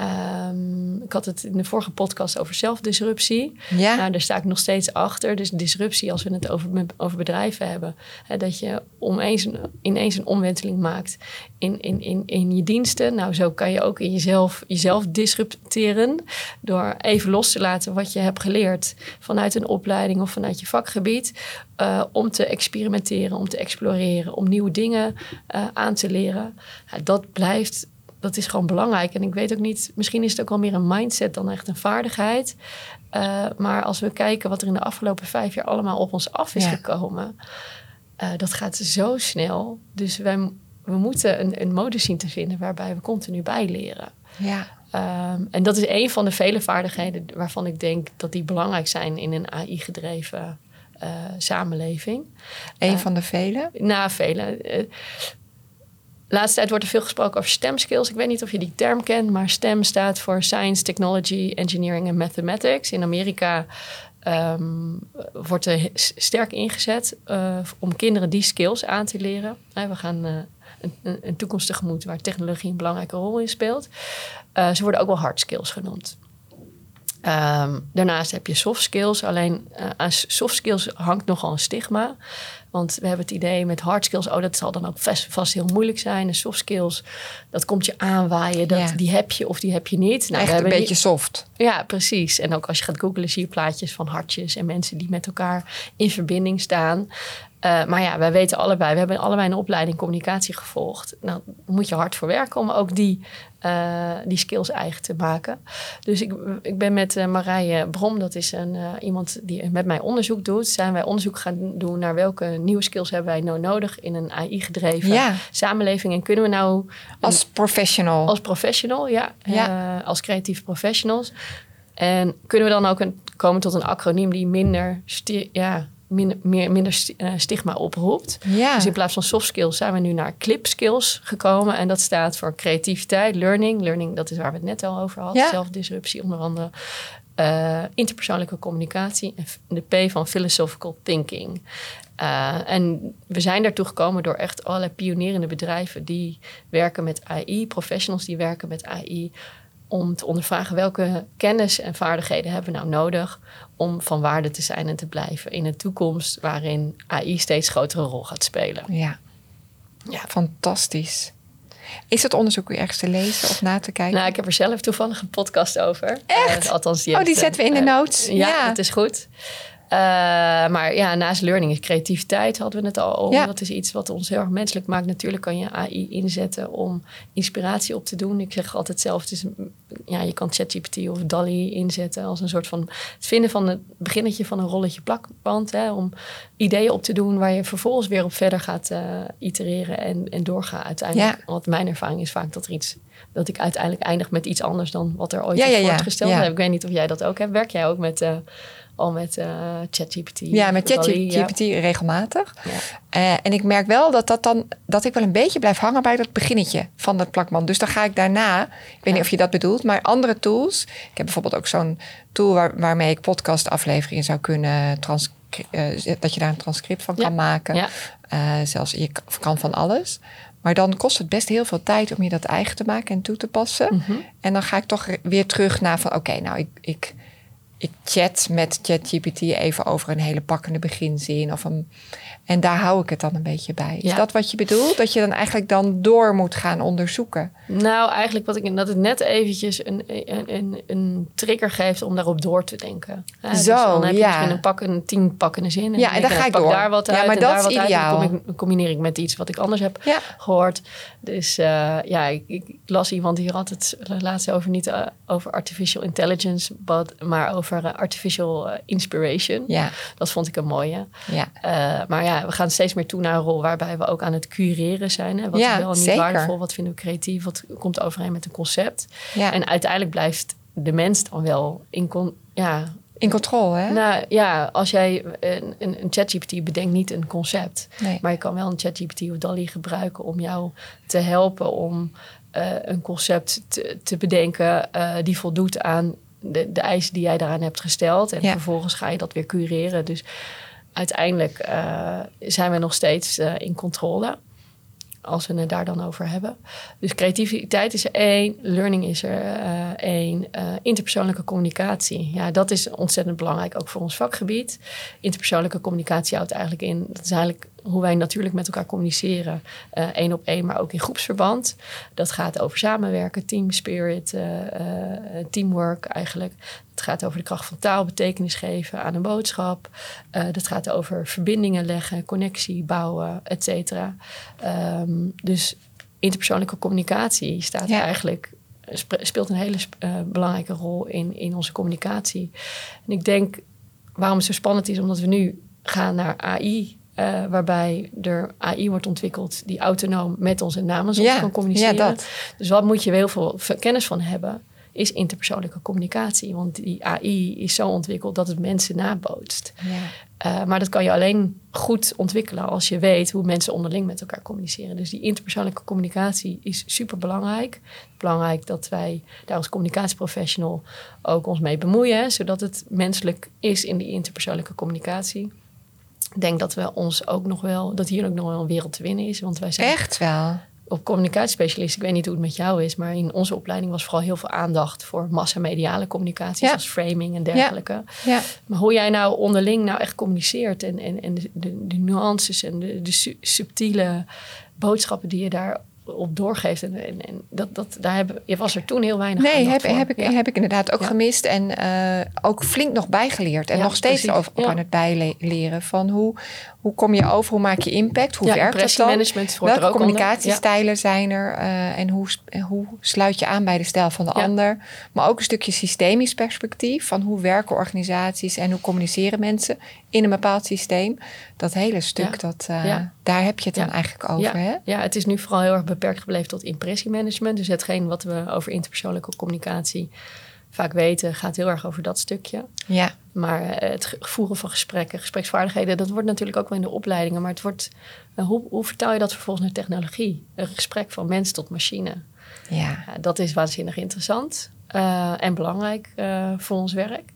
Um, ik had het in de vorige podcast over zelfdisruptie. Ja. Nou, daar sta ik nog steeds achter. Dus disruptie, als we het over, over bedrijven hebben. Hè, dat je omeens een, ineens een omwenteling maakt in, in, in, in je diensten. Nou, zo kan je ook in jezelf, jezelf disrupteren. Door even los te laten wat je hebt geleerd vanuit een opleiding of vanuit je vakgebied. Uh, om te experimenteren, om te exploreren, om nieuwe dingen uh, aan te leren. Ja, dat blijft dat is gewoon belangrijk. En ik weet ook niet, misschien is het ook wel meer een mindset dan echt een vaardigheid. Uh, maar als we kijken wat er in de afgelopen vijf jaar allemaal op ons af is ja. gekomen, uh, dat gaat zo snel. Dus wij, we moeten een, een modus zien te vinden waarbij we continu bijleren. Ja. Um, en dat is een van de vele vaardigheden waarvan ik denk dat die belangrijk zijn in een AI-gedreven uh, samenleving. Een van de vele? Nou, vele. Laatste tijd wordt er veel gesproken over STEM skills. Ik weet niet of je die term kent, maar STEM staat voor Science, Technology, Engineering en Mathematics. In Amerika um, wordt er sterk ingezet uh, om kinderen die skills aan te leren. We gaan uh, een, een, toekomst tegemoet waar technologie een belangrijke rol in speelt. Uh, ze worden ook wel hard skills genoemd. Um, daarnaast heb je soft skills. Alleen aan soft skills hangt nogal een stigma. Want we hebben het idee met hard skills, oh, dat zal dan ook vast, vast heel moeilijk zijn. En soft skills, dat komt je aanwaaien. Dat, ja. Die heb je of die heb je niet. Nou, Echt we een beetje niet... soft. Ja, precies. En ook als je gaat googlen, zie je plaatjes van hartjes en mensen die met elkaar in verbinding staan. Uh, maar ja, wij weten allebei, we hebben allebei een opleiding communicatie gevolgd. Nou, daar moet je hard voor werken om ook die, uh, die skills eigen te maken. Dus ik, ik ben met uh, Marije Brom, dat is een, iemand die met mij onderzoek doet. Zijn wij onderzoek gaan doen naar welke nieuwe skills hebben wij nou nodig in een AI-gedreven ja. samenleving. En kunnen we nou... Als professional. Als professional, ja. ja. als creatieve professionals. En kunnen we dan ook een, komen tot een acroniem die minder... Ja, minder, meer, minder eh, stigma oproept. Ja. Dus in plaats van soft skills zijn we nu naar clip skills gekomen. En dat staat voor creativiteit, learning. Learning, dat is waar we het net al over hadden. Ja. Zelfdisruptie onder andere. Eh, interpersoonlijke communicatie. En de P van philosophical thinking. Eh, en we zijn daartoe gekomen door echt allerlei pionierende bedrijven... die werken met AI, professionals die werken met AI... om te ondervragen welke kennis en vaardigheden hebben we nou nodig... om van waarde te zijn en te blijven in een toekomst... waarin AI steeds grotere rol gaat spelen. ja, Ja. fantastisch. Is het onderzoek weer ergens te lezen of na te kijken? Nou, ik heb er zelf toevallig een podcast over. Echt? Eh, althans, die oh, die zetten we in de eh, notes. ja, ja. dat is goed. Eh, maar ja, naast learning is creativiteit, hadden we het al over. Ja. Dat is iets wat ons heel erg menselijk maakt. Natuurlijk kan je AI inzetten om inspiratie op te doen. Ik zeg altijd zelf, het is, een- ja, je kan ChatGPT of DALI inzetten als een soort van het vinden van het beginnetje van een rolletje plakband. Hè, om ideeën op te doen waar je vervolgens weer op verder gaat eh, itereren en, en doorgaan uiteindelijk. Ja. Want mijn ervaring is vaak dat er iets dat ik uiteindelijk eindig met iets anders dan wat er ooit Ja, is ja. voorgesteld. Ja. Ik weet niet of jij dat ook hebt. Werk jij ook met eh, al met eh, ChatGPT? Ja, met? Ja. ChatGPT regelmatig. Ja. Eh, en ik merk wel dat, dat, dan, dat ik wel een beetje blijf hangen bij dat beginnetje van dat plakband. Dus dan ga ik daarna, ik weet Ja. niet of je dat bedoelt, maar andere tools. Ik heb bijvoorbeeld ook zo'n tool waar, waarmee ik podcastafleveringen zou kunnen trans, dat je daar een transcript van kan maken. Ja. Eh, zelfs je kan van alles. Maar dan kost het best heel veel tijd om je dat eigen te maken en toe te passen. Mhm. En dan ga ik toch weer terug naar van oké, nou ik, ik, ik chat met ChatGPT even over een hele pakkende beginzin. Of een, en daar hou ik het dan een beetje bij. Is Ja. dat wat je bedoelt? Dat je dan eigenlijk dan door moet gaan onderzoeken. Nou, eigenlijk wat ik dat het net eventjes een, een, een, een trigger geeft om daarop door te denken. Dus Zo, dan heb je ja. misschien een pakkende, tien pakkende zinnen. Ja, en dan ga ik pak door. daar wat Ja, uit maar en dat daar is wat uit. En ideaal. dan kom ik, combineer ik met iets wat ik anders heb Ja. gehoord. Dus eh, ja, ik, ik las iemand die had het laatst over niet eh, over artificial intelligence, but, maar over eh, artificial eh, inspiration. Ja, Dat vond ik een mooie. ja. Eh, maar ja, we gaan steeds meer toe naar een rol waarbij we ook aan het cureren zijn. Hè? Wat Ja, is wel niet zeker. waardevol? Wat vinden we creatief? Wat komt overeen met een concept? ja. En uiteindelijk blijft de mens dan wel in... Con ja, in controle, hè? nou, ja, als jij een, een, een ChatGPT bedenkt niet een concept. nee. Maar je kan wel een ChatGPT of DALI gebruiken om jou te helpen om een concept te, te bedenken die voldoet aan de, de eisen die jij daaraan hebt gesteld. En Ja. vervolgens ga je dat weer cureren. Dus uiteindelijk eh, zijn we nog steeds eh, in controle. Als we het daar dan over hebben. Dus creativiteit is er één, learning is er eh, één, interpersoonlijke communicatie. Ja, dat is ontzettend belangrijk ook voor ons vakgebied. Interpersoonlijke communicatie houdt eigenlijk in, dat is eigenlijk hoe wij natuurlijk met elkaar communiceren. eh, één op één, maar ook in groepsverband. Dat gaat over samenwerken, team spirit, eh, eh, teamwork eigenlijk. Het gaat over de kracht van taal, betekenis geven aan een boodschap. Eh, dat gaat over verbindingen leggen, connectie bouwen, et cetera. Ehm, dus interpersoonlijke communicatie staat Ja. eigenlijk spe- speelt een hele belangrijke rol in, in onze communicatie. En ik denk waarom het zo spannend is, omdat we nu gaan naar AI. Eh, waarbij er AI wordt ontwikkeld die autonoom met ons en namens ons Ja, kan communiceren. ja, dat. Dus wat moet je heel veel kennis van hebben, is interpersoonlijke communicatie. Want die AI is zo ontwikkeld dat het mensen nabootst. Ja. Uh, maar dat kan je alleen goed ontwikkelen als je weet hoe mensen onderling met elkaar communiceren. Dus die interpersoonlijke communicatie is super belangrijk. Belangrijk dat wij daar als communicatieprofessional ook ons mee bemoeien, zodat het menselijk is in die interpersoonlijke communicatie. Ik denk dat we ons ook nog wel, dat hier ook nog wel een wereld te winnen is. Want wij zijn Echt wel. op communicatiespecialist, ik weet niet hoe het met jou is, maar in onze opleiding was vooral heel veel aandacht voor massamediale communicatie, Ja. zoals framing en dergelijke. Ja. Maar hoe jij nou onderling nou echt communiceert en, en, en de, de, de nuances en de, de su- subtiele boodschappen die je daar op doorgeeft. En, en, en dat, dat, daar hebben, je was er toen heel weinig Nee, heb, heb, ik, Ja. heb ik inderdaad ook Ja. gemist. En eh, ook flink nog bijgeleerd. En Ja, nog steeds over, op aan het bijleren. Van hoe, hoe kom je over? Hoe maak je impact? Hoe ja, werkt dat dan? er Welke onder. communicatiestijlen zijn er? eh, en hoe, hoe sluit je aan bij de stijl van de Ja. ander? Maar ook een stukje systemisch perspectief. Van hoe werken organisaties en hoe communiceren mensen in een bepaald systeem. Dat hele stuk, Ja. dat, eh, daar heb je het dan eigenlijk over. Hè? Ja, ja, het is nu vooral heel erg beperkt gebleven tot impressiemanagement. Dus hetgeen wat we over interpersoonlijke communicatie Vaak weten gaat heel erg over dat stukje. Ja. Maar eh, het voeren van gesprekken, gespreksvaardigheden, dat wordt natuurlijk ook wel in de opleidingen. Maar het wordt, uh, hoe, hoe vertaal je dat vervolgens naar technologie? Een gesprek van mens tot machine. Ja. dat is waanzinnig interessant uh, en belangrijk voor ons werk.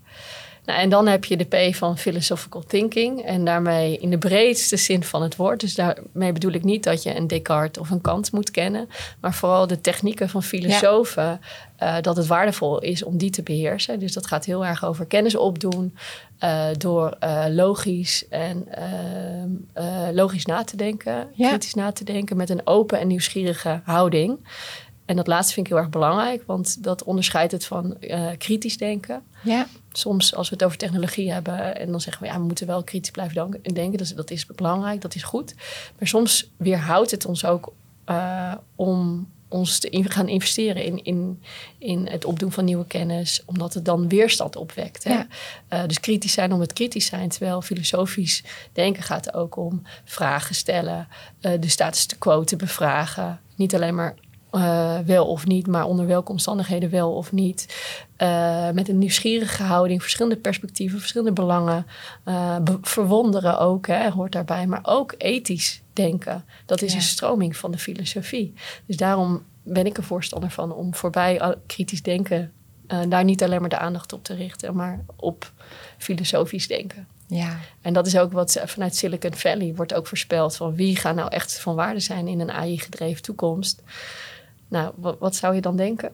Nou, en dan heb je de P van philosophical thinking. En daarmee in de breedste zin van het woord. Dus daarmee bedoel ik niet dat je een Descartes of een Kant moet kennen. Maar vooral de technieken van filosofen. Uh, dat het waardevol is om die te beheersen. Dus dat gaat heel erg over kennis opdoen. Uh, door uh, logisch en ehm, logisch na te denken. Ja. Kritisch na te denken. Met een open en nieuwsgierige houding. En dat laatste vind ik heel erg belangrijk, want dat onderscheidt het van kritisch denken. Ja. Soms als we het over technologie hebben en dan zeggen we ja, we moeten wel kritisch blijven denken. Dus dat is belangrijk, dat is goed. Maar soms weerhoudt het ons ook om ons te in, gaan investeren in, in, in het opdoen van nieuwe kennis, omdat het dan weerstand opwekt. Hè? Ja. Uh, dus kritisch zijn om het kritisch zijn, terwijl filosofisch denken gaat ook om vragen stellen, de status quo te bevragen. Niet alleen maar uh, wel of niet, maar onder welke omstandigheden wel of niet. Uh, met een nieuwsgierige houding, verschillende perspectieven, verschillende belangen. Uh, verwonderen ook, hè, hoort daarbij. Maar ook ethisch denken. Dat is Ja. een stroming van de filosofie. Dus daarom ben ik er voorstander van om voorbij kritisch denken... daar niet alleen maar de aandacht op te richten, maar op filosofisch denken. Ja. En dat is ook wat vanuit Silicon Valley wordt ook voorspeld van wie gaat nou echt van waarde zijn in een AI-gedreven toekomst. Nou, wat, wat zou je dan denken?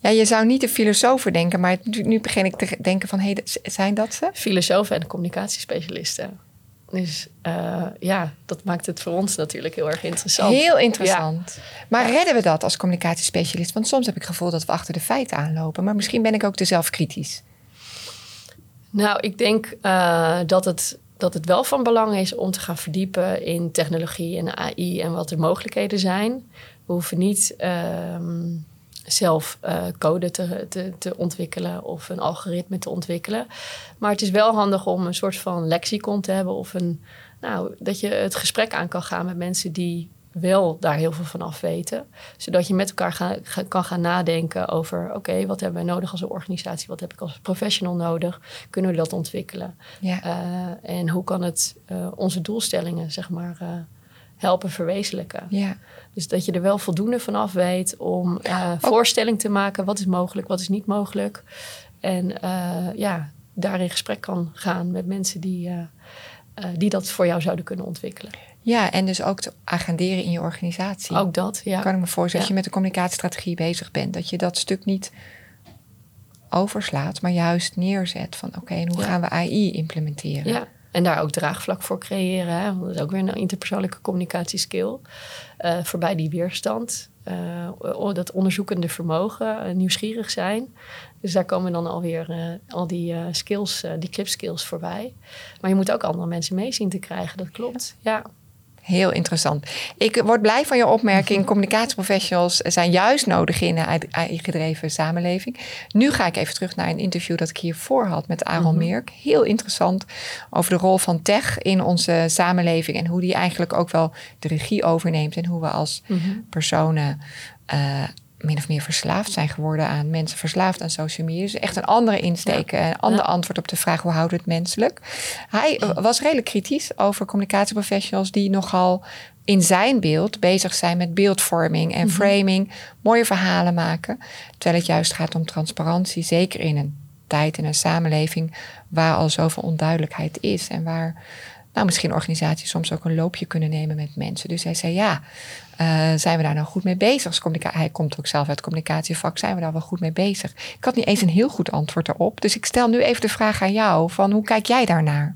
ja, je zou niet de filosofen denken, maar nu, nu begin ik te denken van, hey, zijn dat ze? Filosofen en communicatiespecialisten. Dus uh, ja, dat maakt het voor ons natuurlijk heel erg interessant. Heel interessant. Maar redden we dat als communicatiespecialist? Want soms heb ik het gevoel dat we achter de feiten aanlopen. Maar misschien ben ik ook te zelfkritisch. Nou, ik denk uh, dat, het, dat het wel van belang is om te gaan verdiepen in technologie en AI en wat de mogelijkheden zijn. We hoeven niet ehm, zelf uh, code te, te, te, ontwikkelen of een algoritme te ontwikkelen. Maar het is wel handig om een soort van lexicon te hebben of een, nou, dat je het gesprek aan kan gaan met mensen die wel daar heel veel van af weten. Zodat je met elkaar ga, ga, kan gaan nadenken over... oké, okay, wat hebben wij nodig als organisatie? Wat heb ik als professional nodig? Kunnen we dat ontwikkelen? Ja. Uh, en hoe kan het uh, onze doelstellingen, zeg maar, helpen verwezenlijken? Ja. Dus dat je er wel voldoende van af weet om voorstelling te maken. Wat is mogelijk, wat is niet mogelijk? En ja, daar in gesprek kan gaan met mensen die... die dat voor jou zouden kunnen ontwikkelen. Ja, en dus ook te agenderen in je organisatie. Ook dat, ja. Kan ik me voorstellen, ja. als je met de communicatiestrategie bezig bent, dat je dat stuk niet overslaat, maar juist neerzet van oké, okay, en hoe ja. gaan we AI implementeren? Ja, en daar ook draagvlak voor creëren. Hè? Want dat is ook weer een interpersoonlijke communicatieskill. Uh, voorbij die weerstand. Uh, dat onderzoekende vermogen, uh, nieuwsgierig zijn. Dus daar komen dan alweer uh, al die skills, die clip skills voorbij. Maar je moet ook andere mensen mee zien te krijgen, dat klopt. Ja. Heel interessant. Ik word blij van je opmerking. Communicatieprofessionals zijn juist nodig in een AI-gedreven samenleving. Nu ga ik even terug naar een interview dat ik hiervoor had met Aaron. Merk. Heel interessant over de rol van tech in onze samenleving en hoe die eigenlijk ook wel de regie overneemt en hoe we als -hmm. personen uh, min of meer verslaafd zijn geworden aan mensen verslaafd aan social media. Dus echt een andere insteek, ja. een ander ja. antwoord op de vraag hoe houden we het menselijk. Hij was redelijk kritisch over communicatieprofessionals die nogal in zijn beeld bezig zijn met beeldvorming en mm -hmm. framing, mooie verhalen maken. Terwijl het juist gaat om transparantie, zeker in een tijd en een samenleving waar al zoveel onduidelijkheid is en waar nou, misschien organisaties soms ook een loopje kunnen nemen met mensen. Dus hij zei, ja, uh, zijn we daar nou goed mee bezig? Hij komt ook zelf uit het communicatievak, zijn we daar wel goed mee bezig? Ik had niet eens een heel goed antwoord erop. Dus ik stel nu even de vraag aan jou, van hoe kijk jij daarnaar?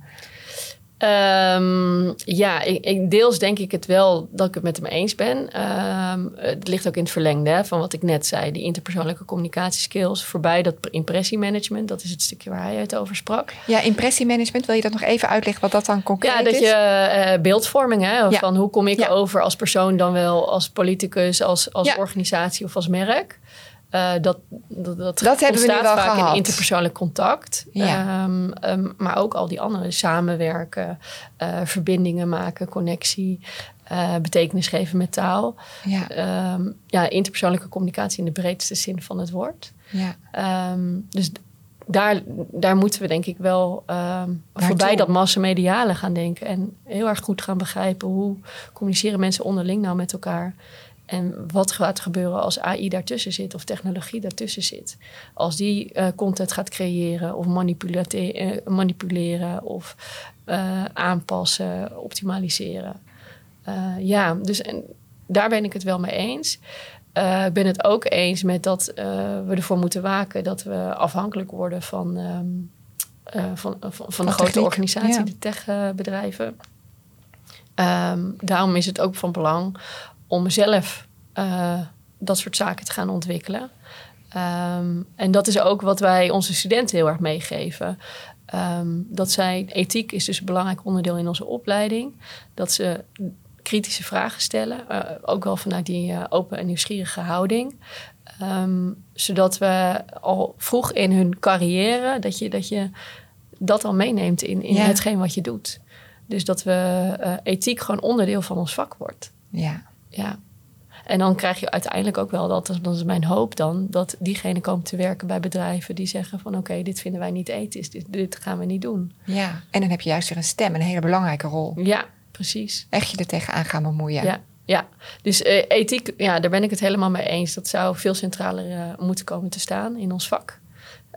Um, ja, ik, ik, deels denk ik het wel dat ik het met hem eens ben. Um, het ligt ook in het verlengde hè, van wat ik net zei. Die interpersoonlijke communicatieskills. Voorbij dat impressiemanagement. Dat is het stukje waar hij het over sprak. Ja, impressiemanagement. Wil je dat nog even uitleggen wat dat dan concreet is? Ja, dat is? je uh, beeldvorming. Hè, ja. Van hoe kom ik ja. over als persoon dan wel als politicus, als, als ja. organisatie of als merk. Uh, dat, dat, dat, dat hebben we nu wel vaak gehad. in interpersoonlijk contact. Ja. Um, um, maar ook al die andere samenwerken, uh, verbindingen maken, connectie. uh, betekenis geven met taal. Ja. Ehm, ja, interpersoonlijke communicatie in de breedste zin van het woord. Ja. Ehm, dus daar, daar moeten we denk ik wel voorbij dat massamediale gaan denken. En heel erg goed gaan begrijpen hoe communiceren mensen onderling nou met elkaar. En wat gaat er gebeuren als AI daartussen zit of technologie daartussen zit? Als die uh, content gaat creëren of uh, manipuleren of uh, aanpassen, optimaliseren. ja, dus en daar ben ik het wel mee eens. Ik ben het ook eens met dat we ervoor moeten waken dat we afhankelijk worden van, um, van, van, van, de grote organisatie, ja. de techbedrijven. Um, daarom is het ook van belang om zelf uh, dat soort zaken te gaan ontwikkelen. Um, en dat is ook wat wij onze studenten heel erg meegeven. Um, dat zij, ethiek is dus een belangrijk onderdeel in onze opleiding. Dat ze kritische vragen stellen, uh, ook wel vanuit die uh, open en nieuwsgierige houding. Um, zodat we al vroeg in hun carrière, dat je dat, je dat al meeneemt in, in ja. hetgeen wat je doet. Dus dat we uh, ethiek gewoon onderdeel van ons vak wordt. Ja. Ja. En dan krijg je uiteindelijk ook wel, dat, dat is mijn hoop dan, dat diegenen komen te werken bij bedrijven die zeggen van oké, okay, dit vinden wij niet ethisch, dit, dit gaan we niet doen. Ja, en dan heb je juist weer een stem, een hele belangrijke rol. Ja, precies. Echt je er tegenaan gaan bemoeien. Ja, ja. dus uh, ethiek, ja, daar ben ik het helemaal mee eens. Dat zou veel centraler uh, moeten komen te staan in ons vak.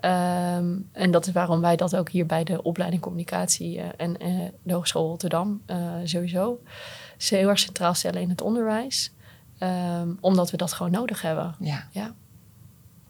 Um, en dat is waarom wij dat ook hier bij de opleiding communicatie uh, en de Hogeschool Rotterdam sowieso heel erg centraal stellen in het onderwijs. Um, omdat we dat gewoon nodig hebben. Ja. ja.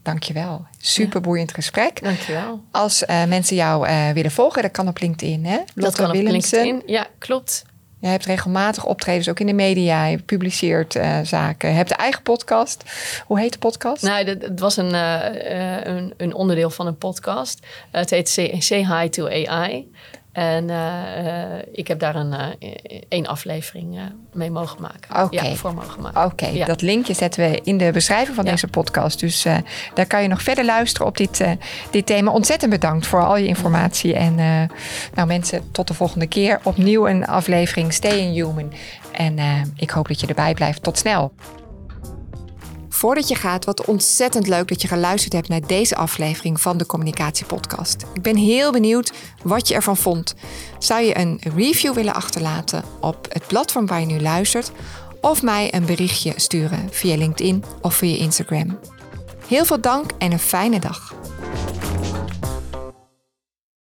Dankjewel. Super boeiend gesprek. Dankjewel. Als mensen jou willen volgen, dat kan op LinkedIn, hè? Lotte dat kan Willemsen. op LinkedIn, ja, klopt. Je hebt regelmatig optredens, ook in de media. Je publiceert uh, zaken. Je hebt een eigen podcast. Hoe heet de podcast? Nou, het was een, een, een, onderdeel van een podcast. het heet Say, Say Hi to AI. En uh, ik heb daar een, uh, één aflevering mee mogen maken. Okay. Ja, voor mogen maken. Oké, okay. ja. dat linkje zetten we in de beschrijving van ja. deze podcast. Dus daar kan je nog verder luisteren op dit, dit thema. Ontzettend bedankt voor al je informatie. En nou mensen, tot de volgende keer. Opnieuw een aflevering Stay in Human. En ik hoop dat je erbij blijft. Tot snel. Voordat je gaat, wat ontzettend leuk dat je geluisterd hebt naar deze aflevering van de Communicatiepodcast. Ik ben heel benieuwd wat je ervan vond. Zou je een review willen achterlaten op het platform waar je nu luistert? Of mij een berichtje sturen via LinkedIn of via Instagram? Heel veel dank en een fijne dag.